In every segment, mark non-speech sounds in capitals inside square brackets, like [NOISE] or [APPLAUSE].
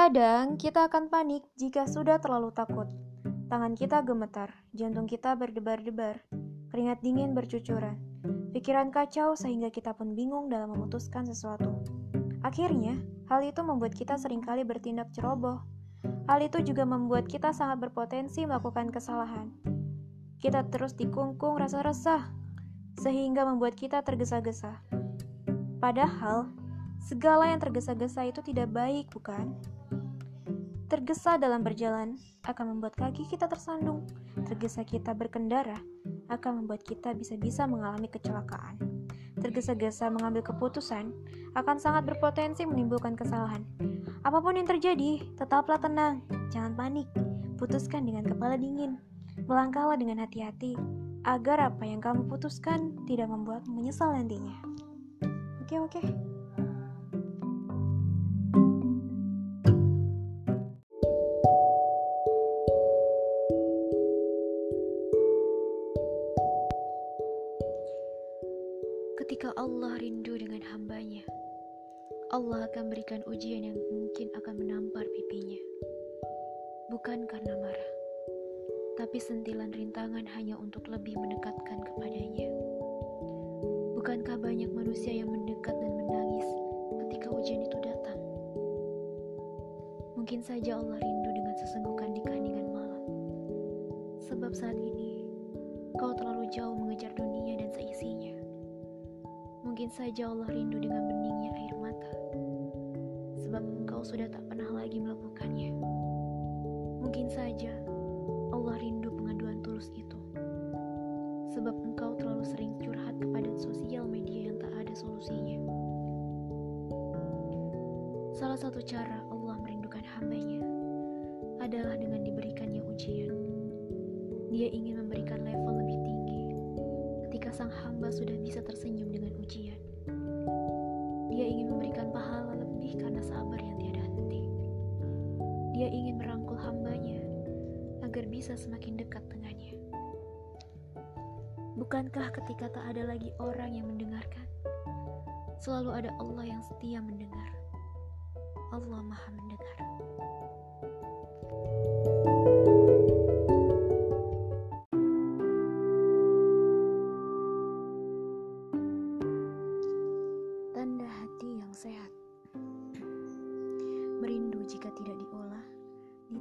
Terkadang kita akan panik jika sudah terlalu takut. Tangan kita gemetar, jantung kita berdebar-debar, keringat dingin bercucuran, pikiran kacau sehingga kita pun bingung dalam memutuskan sesuatu. Akhirnya, hal itu membuat kita sering kali bertindak ceroboh. Hal itu juga membuat kita sangat berpotensi melakukan kesalahan. Kita terus dikungkung rasa resah, sehingga membuat kita tergesa-gesa. Padahal, segala yang tergesa-gesa itu tidak baik, bukan? Tergesa dalam berjalan akan membuat kaki kita tersandung. Tergesa kita berkendara akan membuat kita bisa-bisa mengalami kecelakaan. Tergesa-gesa mengambil keputusan akan sangat berpotensi menimbulkan kesalahan. Apa pun yang terjadi, tetaplah tenang, jangan panik. Putuskan dengan kepala dingin. Melangkahlah dengan hati-hati agar apa yang kamu putuskan tidak membuat menyesal nantinya. Oke, oke. Allah akan berikan ujian yang mungkin akan menampar pipinya. Bukan karena marah, tapi sentilan rintangan hanya untuk lebih mendekatkan kepadanya. Bukankah banyak manusia yang mendekat dan menangis ketika ujian itu datang? Mungkin saja Allah rindu dengan sesenggukan di keheningan malam. Sebab saat ini, kau terlalu jauh mengejar dunia dan seisinya. Mungkin saja Allah rindu dengan beningnya sudah tak pernah lagi melakukannya. Mungkin saja Allah rindu pengaduan tulus itu, sebab engkau terlalu sering curhat kepada sosial media yang tak ada solusinya. Salah satu cara Allah merindukan hambanya adalah dengan diberikannya ujian. Dia ingin memberikan level lebih tinggi ketika sang hamba sudah bisa tersenyum dengan ujian. Dia ingin memberikan pahala lebih karena sabar yang tiada Dia ingin merangkul hambanya agar bisa semakin dekat dengannya. Bukankah ketika tak ada lagi orang yang mendengarkan, selalu ada Allah yang setia mendengar? Allah Maha Mendengar. Tanda hati yang sehat. Merindu jika tidak diolah,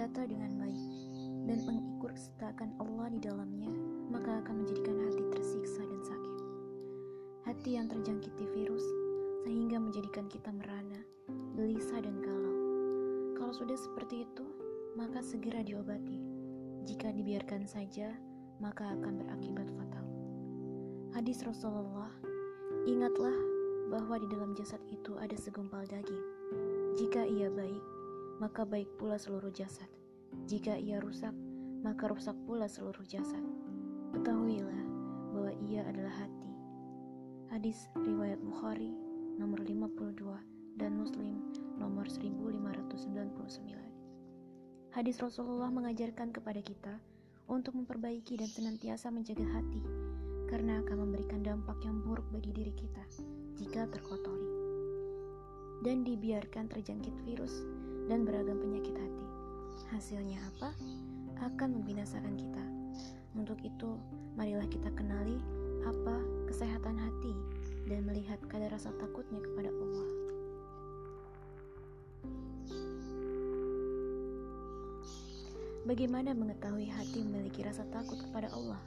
ditata dengan baik, dan mengikut sertakan Allah di dalamnya, maka akan menjadikan hati tersiksa dan sakit. Hati yang terjangkiti virus, sehingga menjadikan kita merana, gelisah dan galau. Kalau sudah seperti itu, maka segera diobati. Jika dibiarkan saja, maka akan berakibat fatal. Hadis Rasulullah, ingatlah bahwa di dalam jasad itu ada segumpal daging. Jika ia baik, maka baik pula seluruh jasad. Jika ia rusak, maka rusak pula seluruh jasad. Ketahuilah bahwa ia adalah hati. Hadis riwayat Bukhari nomor 52 dan Muslim nomor 1599. Hadis Rasulullah mengajarkan kepada kita untuk memperbaiki dan senantiasa menjaga hati karena akan memberikan dampak yang buruk bagi diri kita jika terkotori dan dibiarkan terjangkit virus dan beragam penyakit hati. Hasilnya apa? Akan membinasakan kita. Untuk itu, marilah kita kenali apa kesehatan hati dan melihat kadar rasa takutnya kepada Allah. Bagaimana mengetahui hati memiliki rasa takut kepada Allah?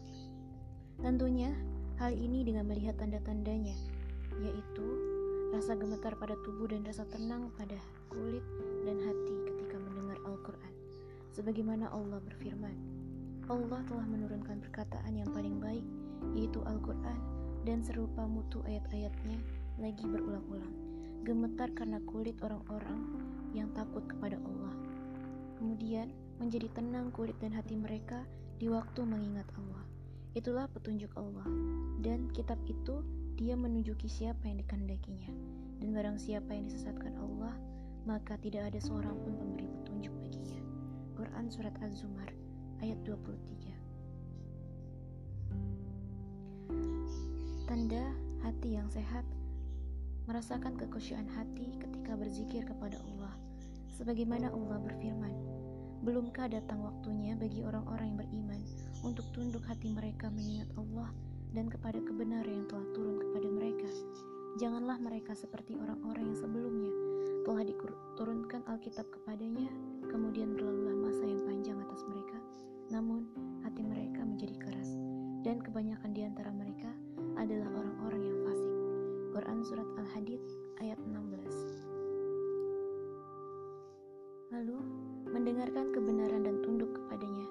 Tentunya, hal ini dengan melihat tanda-tandanya, yaitu rasa gemetar pada tubuh dan rasa tenang pada kulit dan hati ketika mendengar Al-Quran. Sebagaimana Allah berfirman, Allah telah menurunkan perkataan yang paling baik, yaitu Al-Quran, dan serupa mutu ayat-ayatnya lagi berulang-ulang. Gemetar karena kulit orang-orang yang takut kepada Allah. Kemudian menjadi tenang kulit dan hati mereka di waktu mengingat Allah. Itulah petunjuk Allah, dan kitab itu dia menunjuki siapa yang dikehendakinya. Dan barang siapa yang disesatkan Allah, maka tidak ada seorang pun pemberi petunjuk baginya. Quran Surat Az-Zumar ayat 23 Tanda hati yang sehat Merasakan kekhusyuan hati ketika berzikir kepada Allah Sebagaimana Allah berfirman, Belumkah datang waktunya bagi orang-orang yang beriman untuk tunduk hati mereka mengingat Allah dan kepada kebenaran yang telah turun kepada mereka? Janganlah mereka seperti orang-orang yang sebelumnya telah diturunkan Alkitab kepadanya, kemudian berlalulah masa yang panjang atas mereka, namun hati mereka menjadi keras, dan kebanyakan di antara mereka adalah orang-orang yang fasik. Quran Surat Al-Hadid mendengarkan kebenaran dan tunduk kepadanya.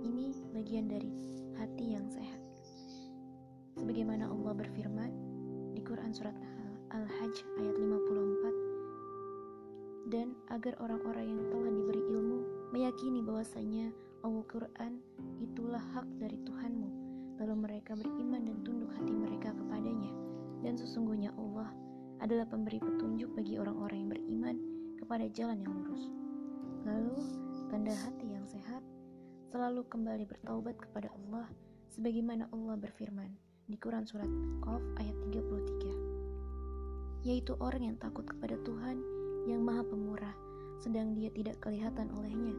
Ini bagian dari hati yang sehat. Sebagaimana Allah berfirman di Quran Surat Al-Hajj ayat 54 dan agar orang-orang yang telah diberi ilmu meyakini bahwasanya Al-Quran itulah hak dari Tuhanmu lalu mereka beriman dan tunduk hati mereka kepadanya dan sesungguhnya Allah adalah pemberi petunjuk bagi orang-orang yang beriman kepada jalan yang lurus. Lalu, tanda hati yang sehat. Selalu kembali bertaubat kepada Allah sebagaimana Allah berfirman di Quran surat Qaf ayat 33 yaitu orang yang takut kepada Tuhan yang maha pemurah sedang dia tidak kelihatan olehnya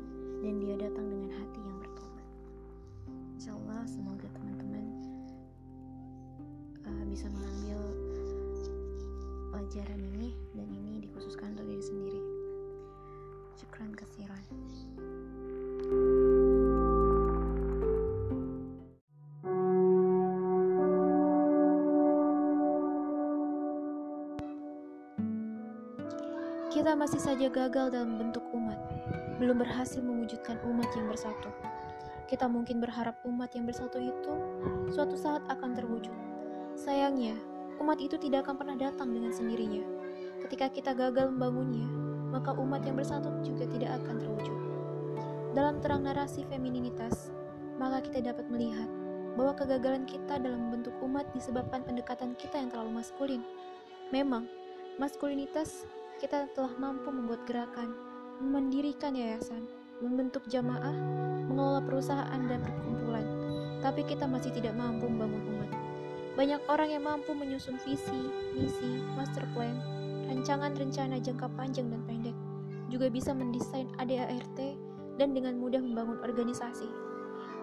dan dia datang dengan hati yang bertobat Insyaallah semoga teman-teman uh, bisa mengambil pelajaran ini dan ini dikhususkan untuk diri sendiri Kasiran. Kita masih saja gagal dalam bentuk umat, belum berhasil mewujudkan umat yang bersatu. Kita mungkin berharap umat yang bersatu itu suatu saat akan terwujud. Sayangnya, umat itu tidak akan pernah datang dengan sendirinya. Ketika kita gagal membangunnya, maka umat yang bersatu juga tidak akan terwujud. Dalam terang narasi femininitas, maka kita dapat melihat bahwa kegagalan kita dalam membentuk umat disebabkan pendekatan kita yang terlalu maskulin. Memang, maskulinitas kita telah mampu membuat gerakan, mendirikan yayasan, membentuk jamaah, mengelola perusahaan dan perkumpulan, tapi kita masih tidak mampu membangun umat. Banyak orang yang mampu menyusun visi, misi, master plan, rancangan rencana jangka panjang dan pendek, juga bisa mendesain ADART dan dengan mudah membangun organisasi.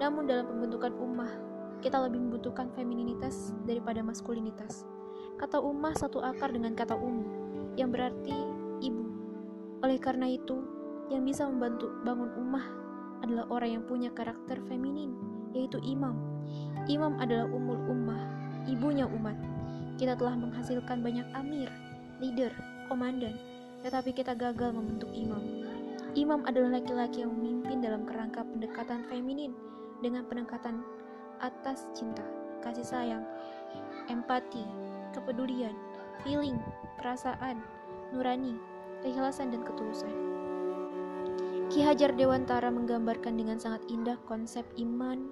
Namun dalam pembentukan ummah, kita lebih membutuhkan femininitas daripada maskulinitas. Kata ummah satu akar dengan kata umum, yang berarti ibu. Oleh karena itu, yang bisa membantu bangun ummah adalah orang yang punya karakter feminin, yaitu imam. Imam adalah umul ummah, ibunya umat. Kita telah menghasilkan banyak amir, leader, komandan, tetapi kita gagal membentuk imam. Imam adalah laki-laki yang memimpin dalam kerangka pendekatan feminin dengan pendekatan atas cinta, kasih sayang, empati, kepedulian, feeling, perasaan, nurani, keikhlasan, dan ketulusan. Ki Hajar Dewantara menggambarkan dengan sangat indah konsep iman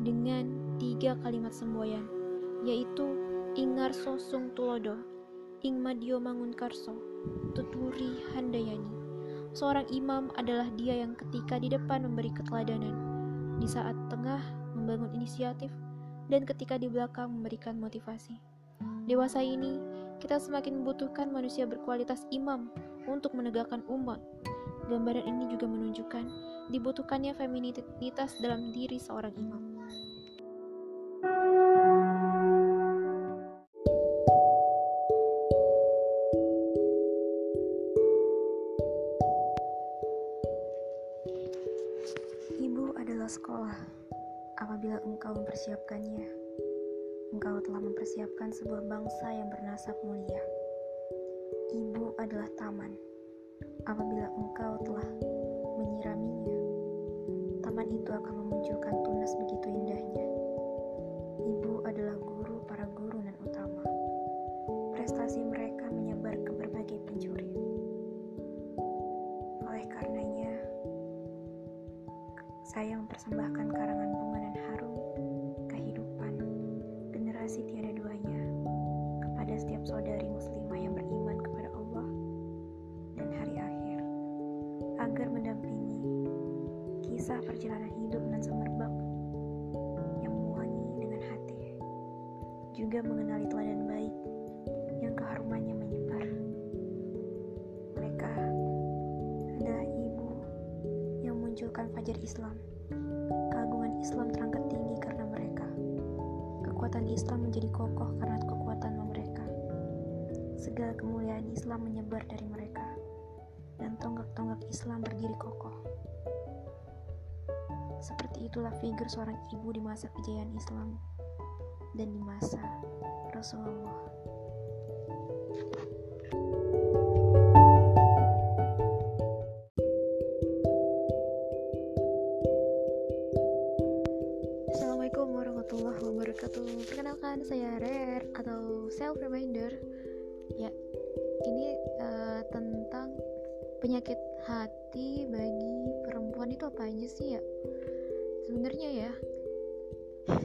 dengan tiga kalimat semboyan, yaitu Ingar Sosung Tulodo, Ing Madio Mangunkarso, Tuturi Handayani. Seorang imam adalah dia yang ketika di depan memberi keteladanan, di saat tengah membangun inisiatif, dan ketika di belakang memberikan motivasi. Dewasa ini, kita semakin membutuhkan manusia berkualitas imam untuk menegakkan umat. Gambaran ini juga menunjukkan dibutuhkannya feminitas dalam diri seorang imam. Apabila engkau mempersiapkannya, engkau telah mempersiapkan sebuah bangsa yang bernasab mulia. Ibu adalah taman. Apabila engkau telah menyiraminya, taman itu akan memunculkan tunas begitu indahnya. Ibu adalah guru para guru dan utama. Prestasi mereka menyebar ke berbagai penjuri. Oleh karenanya, saya mempersembahkan karangan saudari muslimah yang beriman kepada Allah dan hari akhir agar mendampingi kisah perjalanan hidup dan semerbak yang mewangi dengan hati juga mengenali teladan baik yang keharumannya menyebar mereka memunculkan fajar Islam. Keagungan Islam terangkat tinggi karena mereka. Kekuatan Islam menjadi kokoh karena. Segala kemuliaan Islam menyebar dari mereka. Dan tonggak-tonggak Islam berdiri kokoh. Seperti itulah figur seorang ibu di masa kejayaan Islam dan di masa Rasulullah. Assalamualaikum warahmatullahi wabarakatuh. Perkenalkan saya Rare atau Self Reminder. Ini uh, tentang penyakit hati bagi perempuan itu apa aja sih ya? Sebenarnya ya, [LAUGHS]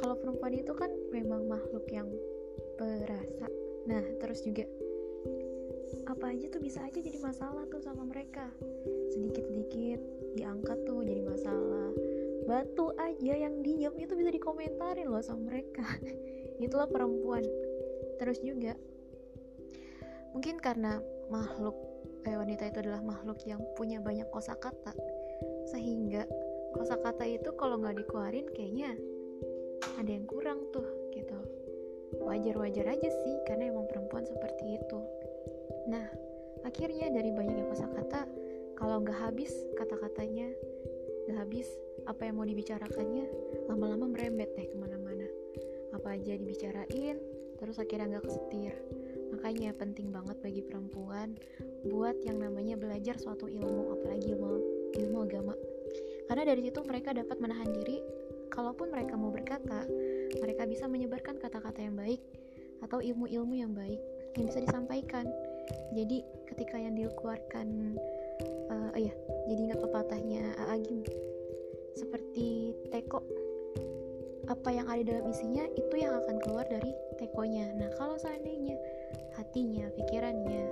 kalau perempuan itu kan memang makhluk yang perasa. Nah, terus juga apa aja tuh bisa aja jadi masalah tuh sama mereka. Sedikit-sedikit diangkat tuh jadi masalah batu aja yang diam itu bisa dikomentarin loh sama mereka [LAUGHS] itulah perempuan terus juga mungkin karena makhluk eh, wanita itu adalah makhluk yang punya banyak kosakata. Sehingga kosakata itu kalau nggak dikeluarin kayaknya ada yang kurang tuh gitu. Wajar-wajar aja sih karena emang perempuan seperti itu. Nah akhirnya dari banyaknya kosakata kalau nggak habis kata-katanya nggak habis apa yang mau dibicarakannya lama-lama merembet deh ke mana-mana. Apa aja dibicarain terus akhirnya nggak kesetir makanya penting banget bagi perempuan buat yang namanya belajar suatu ilmu apalagi ilmu ilmu agama. Karena dari situ mereka dapat menahan diri kalaupun mereka mau berkata mereka bisa menyebarkan kata-kata yang baik atau ilmu-ilmu yang baik yang bisa disampaikan. Jadi ketika yang dikeluarkan uh, oh ya jadi ingat pepatahnya Agim seperti teko apa yang ada dalam isinya itu yang akan keluar dari tekonya. Nah kalau seandainya hatinya pikirannya.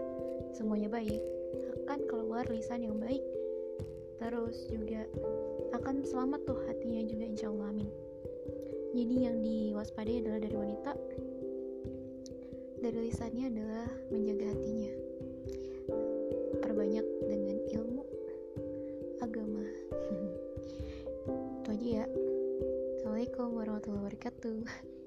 Semuanya baik. Akan keluar lisan yang baik. Terus juga akan selamat tuh hatinya juga insya Allah amin. Jadi yang diwaspadai adalah dari wanita. Dari lisannya adalah menjaga hatinya. Perbanyak dengan ilmu agama. [LAUGHS] Itu aja ya. Assalamualaikum warahmatullahi wabarakatuh [LAUGHS]